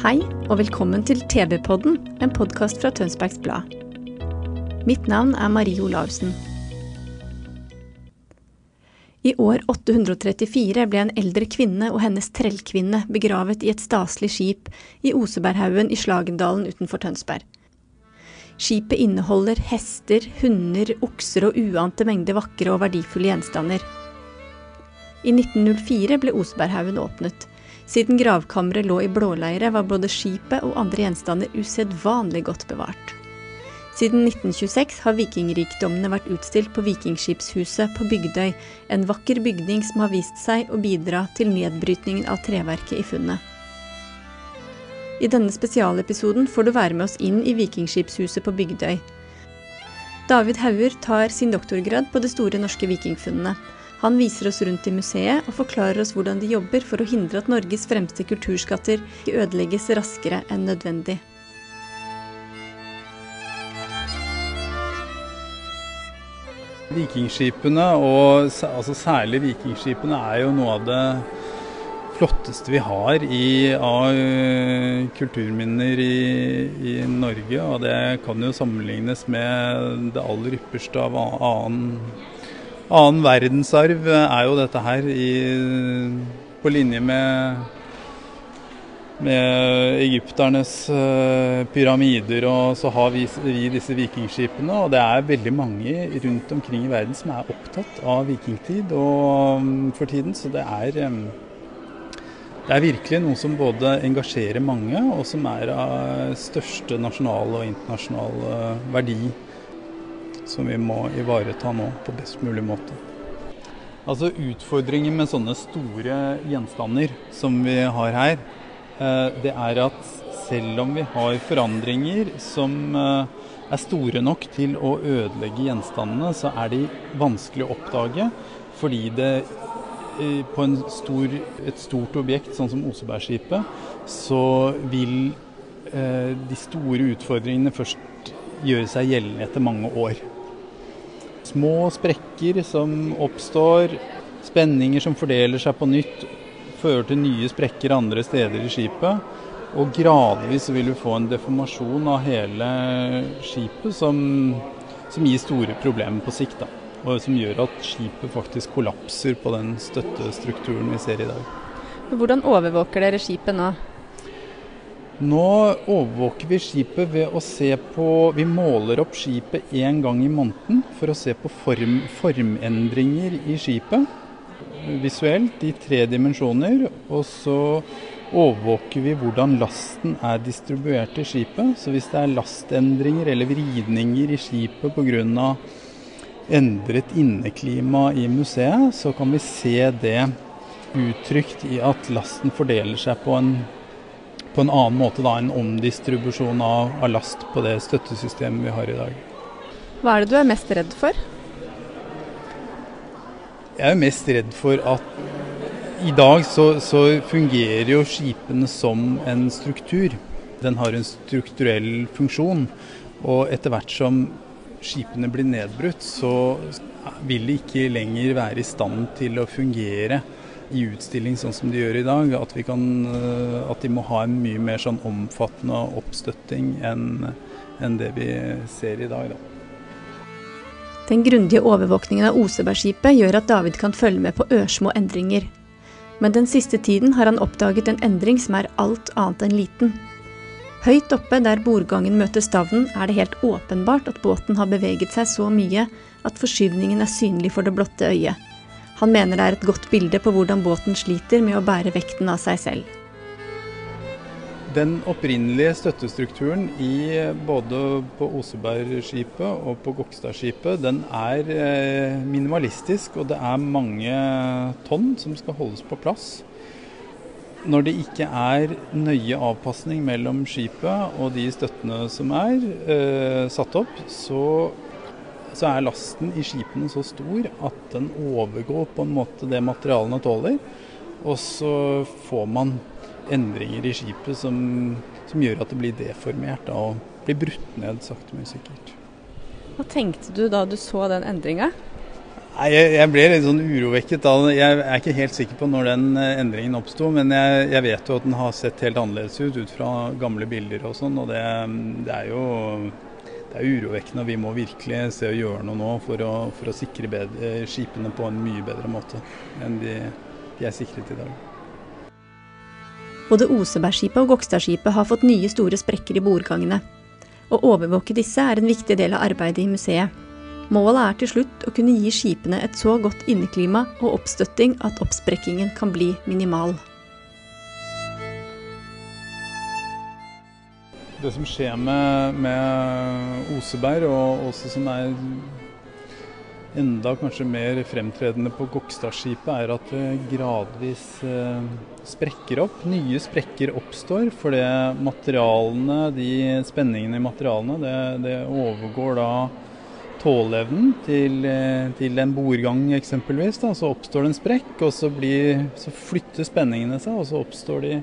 Hei, og velkommen til TV-podden, en podkast fra Tønsbergs Blad. Mitt navn er Marie Olaussen. I år 834 ble en eldre kvinne og hennes trellkvinne begravet i et staselig skip i Oseberghaugen i Slagendalen utenfor Tønsberg. Skipet inneholder hester, hunder, okser og uante mengder vakre og verdifulle gjenstander. I 1904 ble Oseberghaugen åpnet. Siden gravkammeret lå i blåleire, var både skipet og andre gjenstander usedvanlig godt bevart. Siden 1926 har vikingrikdommene vært utstilt på Vikingskipshuset på Bygdøy, en vakker bygning som har vist seg å bidra til nedbrytningen av treverket i funnet. I denne spesialepisoden får du være med oss inn i Vikingskipshuset på Bygdøy. David Hauger tar sin doktorgrad på det store norske vikingfunnene. Han viser oss rundt i museet og forklarer oss hvordan de jobber for å hindre at Norges fremste kulturskatter ødelegges raskere enn nødvendig. Vikingskipene, og altså særlig vikingskipene, er jo noe av det flotteste vi har i, av eh, kulturminner i, i Norge. Og det kan jo sammenlignes med det aller ypperste av annen, annen verdensarv, eh, er jo dette her i, på linje med med egypternes eh, pyramider, og så har vi, vi disse vikingskipene. Og det er veldig mange rundt omkring i verden som er opptatt av vikingtid og, mm, for tiden. Så det er, det er virkelig noe som både engasjerer mange, og som er av største nasjonal og internasjonal eh, verdi. Som vi må ivareta nå på best mulig måte. Altså Utfordringen med sånne store gjenstander som vi har her, eh, det er at selv om vi har forandringer som eh, er store nok til å ødelegge gjenstandene, så er de vanskelig å oppdage fordi det eh, på stor, et stort objekt sånn som Osebergskipet, så vil eh, de store utfordringene først gjøre seg gjeldende etter mange år. Små sprekker som oppstår, spenninger som fordeler seg på nytt, fører til nye sprekker andre steder i skipet. Og gradvis vil vi få en deformasjon av hele skipet som, som gir store problemer på sikt. Da. Og som gjør at skipet faktisk kollapser på den støttestrukturen vi ser i dag. Hvordan overvåker dere skipet nå? Nå overvåker vi skipet ved å se på Vi måler opp skipet én gang i måneden for å se på form, formendringer i skipet visuelt i tre dimensjoner. Og så overvåker vi hvordan lasten er distribuert i skipet. Så hvis det er lastendringer eller vridninger i skipet pga. endret inneklima i museet, så kan vi se det uttrykt i at lasten fordeler seg på en på en annen måte da, en omdistribusjon av, av last på det støttesystemet vi har i dag. Hva er det du er mest redd for? Jeg er mest redd for at i dag så, så fungerer jo skipene som en struktur. Den har en strukturell funksjon. Og etter hvert som skipene blir nedbrutt, så vil de ikke lenger være i stand til å fungere i utstilling sånn som de gjør i dag. At, kan, eh, at de må ha en mye mer sånn omfattende oppstøtting enn enn det vi ser i dag. Da. Den grundige overvåkningen av Osebergskipet gjør at David kan følge med på ørsmå endringer. Men den siste tiden har han oppdaget en endring som er alt annet enn liten. Høyt oppe der bordgangen møter stavnen, er det helt åpenbart at båten har beveget seg så mye at forskyvningen er synlig for det blotte øyet. Han mener det er et godt bilde på hvordan båten sliter med å bære vekten av seg selv. Den opprinnelige støttestrukturen i både på Osebergskipet og på Gokstadskipet, den er eh, minimalistisk, og det er mange tonn som skal holdes på plass. Når det ikke er nøye avpasning mellom skipet og de støttene som er eh, satt opp, så, så, er lasten i skipene så stor at den overgår på en måte det materialene tåler. Og så får man endringer i skipet som, som gjør at det blir deformert da, og blir brutt ned sakte, men sikkert. Hva tenkte du da du så den endringa? Jeg, jeg, ble litt sånn urovekket da. Jeg er ikke helt sikker på når den eh, endringen oppsto, men jeg, jeg, vet jo at den har sett helt annerledes ut ut fra gamle bilder og sånn. Og det, det, er jo det er urovekkende. og Vi må virkelig se å gjøre noe nå for å, for å sikre bedre, skipene på en mye bedre måte enn de, de er sikret i dag. Både Osebergskipet og Gokstadskipet har fått nye store sprekker i bordgangene. Å overvåke disse er en viktig del av arbeidet i museet. Målet er til slutt å kunne gi skipene et så godt inneklima og oppstøtting at oppsprekkingen kan bli minimal. Det som skjer med, med Oseberg, og også som er enda kanskje mer fremtredende på Gokstadskipet, er at det gradvis eh, sprekker opp. Nye sprekker oppstår fordi materialene, de spenningene i materialene, det, det overgår da tåleevnen til, eh, til, en bordgang eksempelvis. Da. Så oppstår det en sprekk, og så, blir, så flytter spenningene seg, og så oppstår de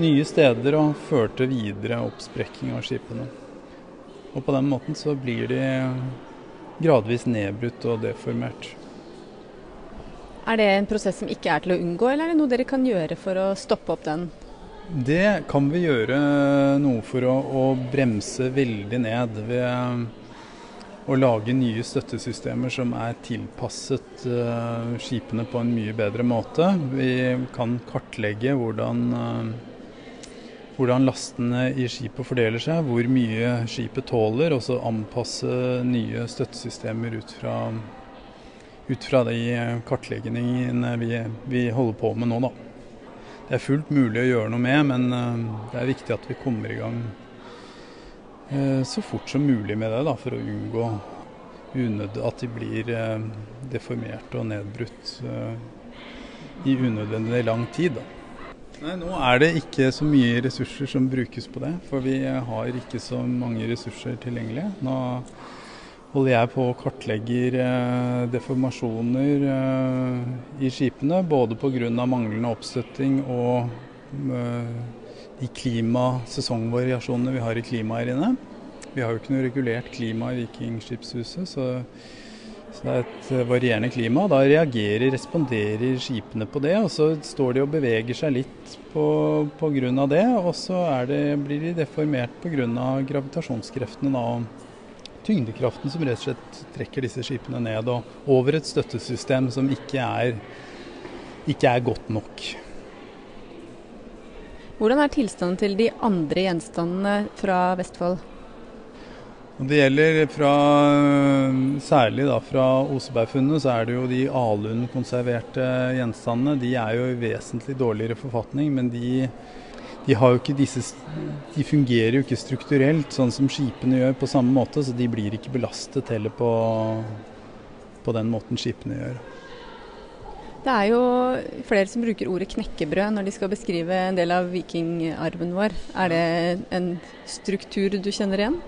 nye steder og førte videre oppsprekking av skipene. Og på den måten så blir de gradvis nedbrutt og deformert. Er det en prosess som ikke er til å unngå, eller er det noe dere kan gjøre for å stoppe opp den? Det kan vi gjøre noe for å, å bremse veldig ned ved å lage nye støttesystemer som er tilpasset uh, skipene på en mye bedre måte. Vi kan kartlegge hvordan uh, hvordan lastene i skipet fordeler seg, hvor mye skipet tåler, og så anpasse nye støttesystemer ut fra, ut fra de kartleggingene vi, vi, holder på med nå. Da. Det er fullt mulig å gjøre noe med, men eh, det er viktig at vi kommer i gang eh, så fort som mulig med det, da, for å unngå at de blir deformerte deformert og nedbrutt i unødvendig lang tid. Da. Nei, Nå er det ikke så mye ressurser som brukes på det, for vi har ikke så mange ressurser tilgjengelig. Nå holder jeg på å kartlegge eh, deformasjoner eh, i skipene, både pga. manglende oppstøtting og eh, de klima-sesongvariasjonene vi har i klimaet her inne. Vi har jo ikke noe regulert klima i Vikingskipshuset, så så det er et eh, varierende klima. Da reagerer, responderer skipene på det, og så står de og beveger seg litt pga. det. Og så det, blir de deformert pga. gravitasjonskreftene da, tyngdekraften som rett og slett trekker disse skipene ned og over et støttesystem som ikke er, ikke er godt nok. Hvordan er tilstanden til de andre gjenstandene fra Vestfold? Og det gjelder fra, Særlig da fra Osebergfunnet, så er det jo de alunkonserverte gjenstandene. De er jo i vesentlig dårligere forfatning, men de, de, disse, de, fungerer jo ikke strukturelt sånn som skipene gjør på samme måte, så de blir ikke belastet heller på, på den måten skipene gjør. Det er jo flere som bruker ordet knekkebrød når de skal beskrive en del av vikingarven vår. Er det en struktur du kjenner igjen?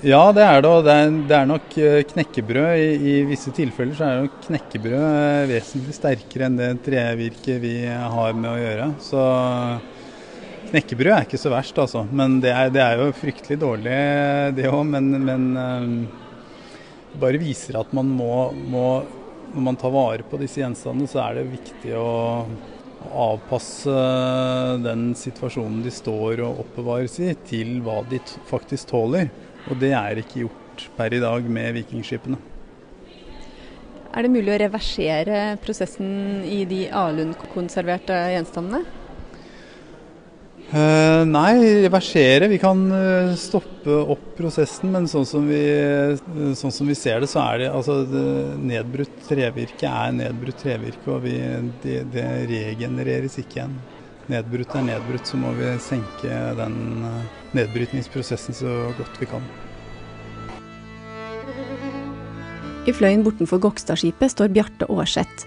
Ja, det er det. Og det er, det er nok eh, knekkebrød. I, I, visse tilfeller så er nok knekkebrød eh, vesentlig sterkere enn det trevirket vi har med å gjøre. Så knekkebrød er ikke så verst, altså. Men det er, det er jo fryktelig dårlig, det òg. Men, men det eh, bare viser at man må, må, Når man tar vare på disse gjenstandene, så er det viktig å avpasse den situasjonen de står og oppbevares i, til hva de faktisk tåler. Og det er ikke gjort per i dag med vikingskipene. Er det mulig å reversere prosessen i de alunkonserverte gjenstandene? Uh, nei, reversere. Vi kan uh, stoppe opp prosessen, men sånn som, vi, uh, sånn som vi, ser det, så er det altså det, nedbrutt trevirke er nedbrutt trevirke, og vi, det, det, regenereres ikke igjen. Nedbrutt er nedbrutt, så må vi senke den nedbrytningsprosessen så godt vi kan. I fløyen bortenfor Gokstadskipet står Bjarte Aarseth.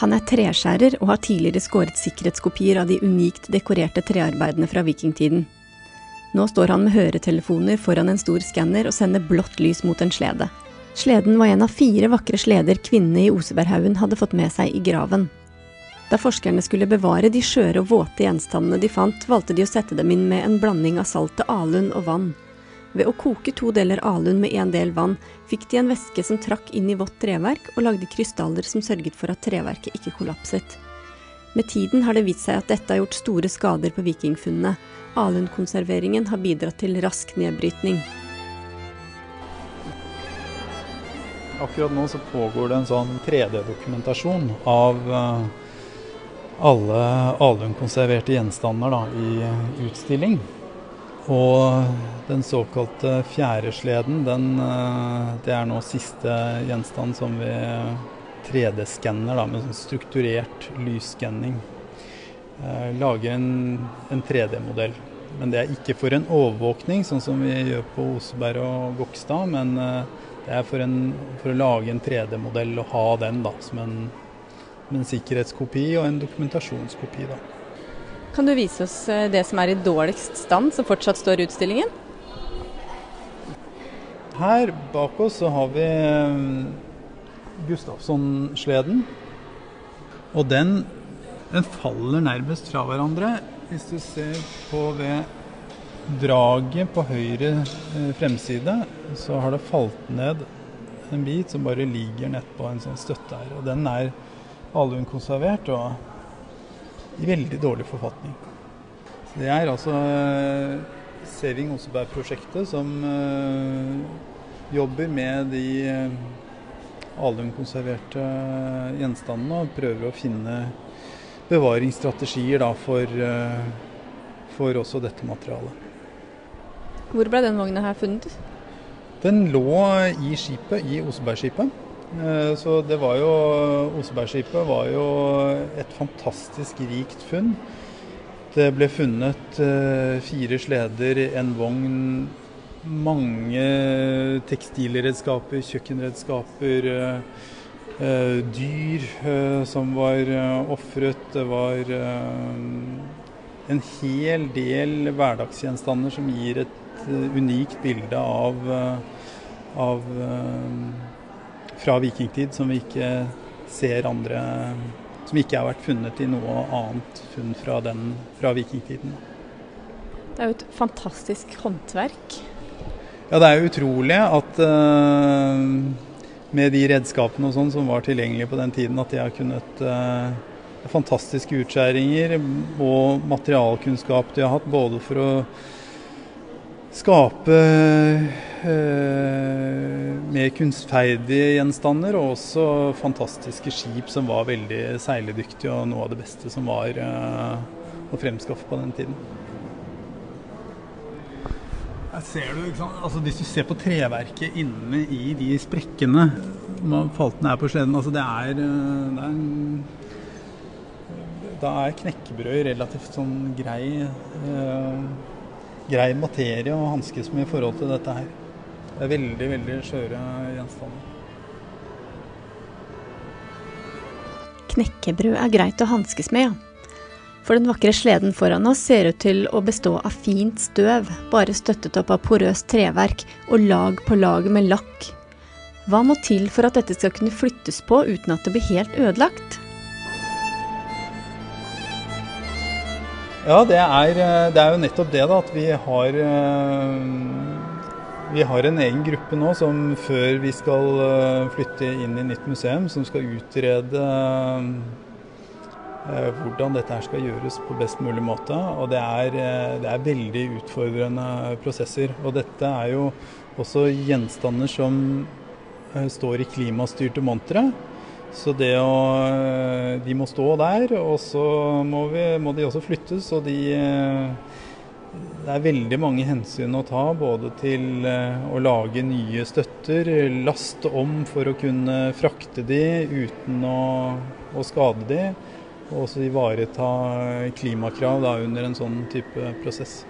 Han er treskjærer og har tidligere skåret sikkerhetskopier av de unikt dekorerte trearbeidene fra vikingtiden. Nå står han med høretelefoner foran en stor skanner og sender blått lys mot en slede. Sleden var en av fire vakre sleder kvinnene i Oseberghaugen hadde fått med seg i graven. Da forskerne skulle bevare de skjøre og våte gjenstandene de fant, valgte de å sette dem inn med en blanding av saltet alun og vann. Ved å koke to deler alun med en del vann, fikk de en væske som trakk inn i vått treverk, og lagde krystaller som sørget for at treverket ikke kollapset. Med tiden har det vist seg at dette har gjort store skader på vikingfunnene. Alunkonserveringen har bidratt til rask nedbrytning. Akkurat nå så pågår det en sånn 3D-dokumentasjon av uh, alle alunkonserverte gjenstander da, i utstilling. Og den såkalte fjæresleden, den, uh, det er nå siste gjenstand som vi 3D-skanner med sånn strukturert lysskanning. Lager en, en 3D-modell. Men det er ikke for en overvåkning, sånn som vi gjør på Oseberg og Gokstad. men det er for, en, for å lage en 3D-modell og ha den da, som en, en, sikkerhetskopi og en dokumentasjonskopi. Da. Kan du vise oss eh, det som er i dårligst stand, som fortsatt står i utstillingen? Her bak oss så har vi eh, Gustavsson-sleden. Og den, den faller nærmest fra hverandre. Hvis du ser på ved draget på høyre eh, fremside, så har det falt ned en bit som bare ligger nedpå en sånn støtte her. Og den er alunkonservert og i veldig dårlig forfatning. Så det er altså uh, Saving Oseberg-prosjektet som uh, jobber med de uh, alunkonserverte gjenstandene og prøver å finne bevaringsstrategier da, for, for også dette materialet. Hvor ble den vogna her funnet? Den lå i skipet, i Osebergskipet. Eh, så det var jo Osebergskipet var jo et fantastisk rikt funn. Det ble funnet eh, fire sleder, en vogn, mange tekstilredskaper, kjøkkenredskaper, eh, dyr som var ofret. Det var en hel del hverdagsgjenstander som gir et unikt bilde av, av fra vikingtid som vi ikke ser andre Som ikke har vært funnet i noe annet funn fra, den, fra vikingtiden. Det er jo et fantastisk håndverk. Ja, det er utrolig at uh, med de redskapene og sånn som var tilgjengelige på den tiden, at de har kunnet uh, Fantastiske utskjæringer og materialkunnskap de har hatt både for å skape eh, mer kunstferdige gjenstander, og også fantastiske skip som var veldig seiledyktige og noe av det beste som var eh, å fremskaffe på den tiden. Ser du, altså Hvis du ser på treverket inne i de sprekkene man falt ned på sleden altså det er, eh, det er en, Da er knekkebrød relativt sånn grei eh, grei materie å hanskes med i forhold til dette her. Det er veldig, veldig skjøre gjenstander. Knekkebrød er greit å hanskes med, ja. For den vakre sleden foran oss ser ut til å bestå av fint støv, bare støttet opp av porøst treverk og lag på lag med lakk. Hva må til for at dette skal kunne flyttes på uten at det blir helt ødelagt? Ja, det er, eh, det er, jo nettopp det da, at vi har, eh, vi har en egen gruppe nå som før vi skal eh, flytte inn i nytt museum, som skal utrede hvordan dette her skal gjøres på best mulig måte. Og det er, det er veldig utfordrende prosesser. Og dette er jo også gjenstander som står i klimastyrte montre. Så det å eh, De må stå der, og så må, vi, må de også flyttes. Og de eh, Det er veldig mange hensyn å ta, både til eh, å lage nye støtter, laste om for å kunne frakte de uten å, å skade de. og også ivareta klimakrav da, under en sånn type prosess.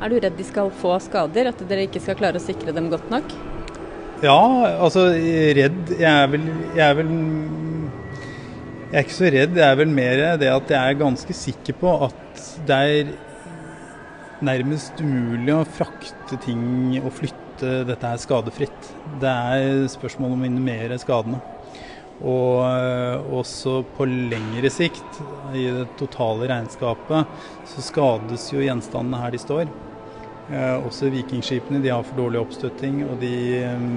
Er du redd de skal få skader, at dere ikke skal klare å sikre dem godt nok? Ja, altså redd Jeg er vel, jeg er vel Jeg er ikke så redd. Jeg er vel mer det at jeg er ganske sikker på at det er nærmest umulig å frakte ting og flytte dette her skadefritt. Det er spørsmål om å minimere skadene. Og eh, også på lengre sikt, i det totale regnskapet, så skades jo gjenstandene her de står. Eh, også vikingskipene de har for dårlig oppstøtting, og de, eh,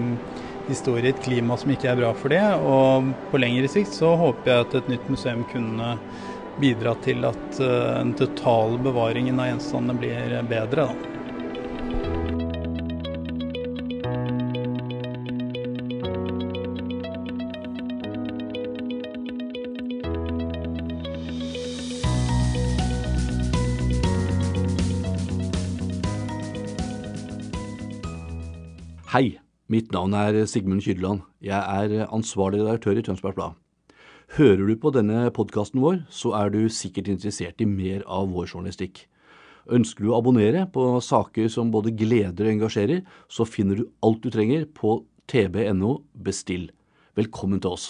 de, står i et klima som ikke er bra for det. Og på lengre sikt så håper jeg at et nytt museum kunne bidra til at den totale bevaringen av gjenstandene blir bedre. Da. Hei, mitt navn er Sigmund Kyrland. Jeg er ansvarlig redaktør i Tønsbergs Blad. Hører du på denne podkasten vår, så er du sikkert interessert i mer av vår journalistikk. Ønsker du å abonnere på saker som både gleder og engasjerer, så finner du alt du trenger på tb.no bestill. Velkommen til oss.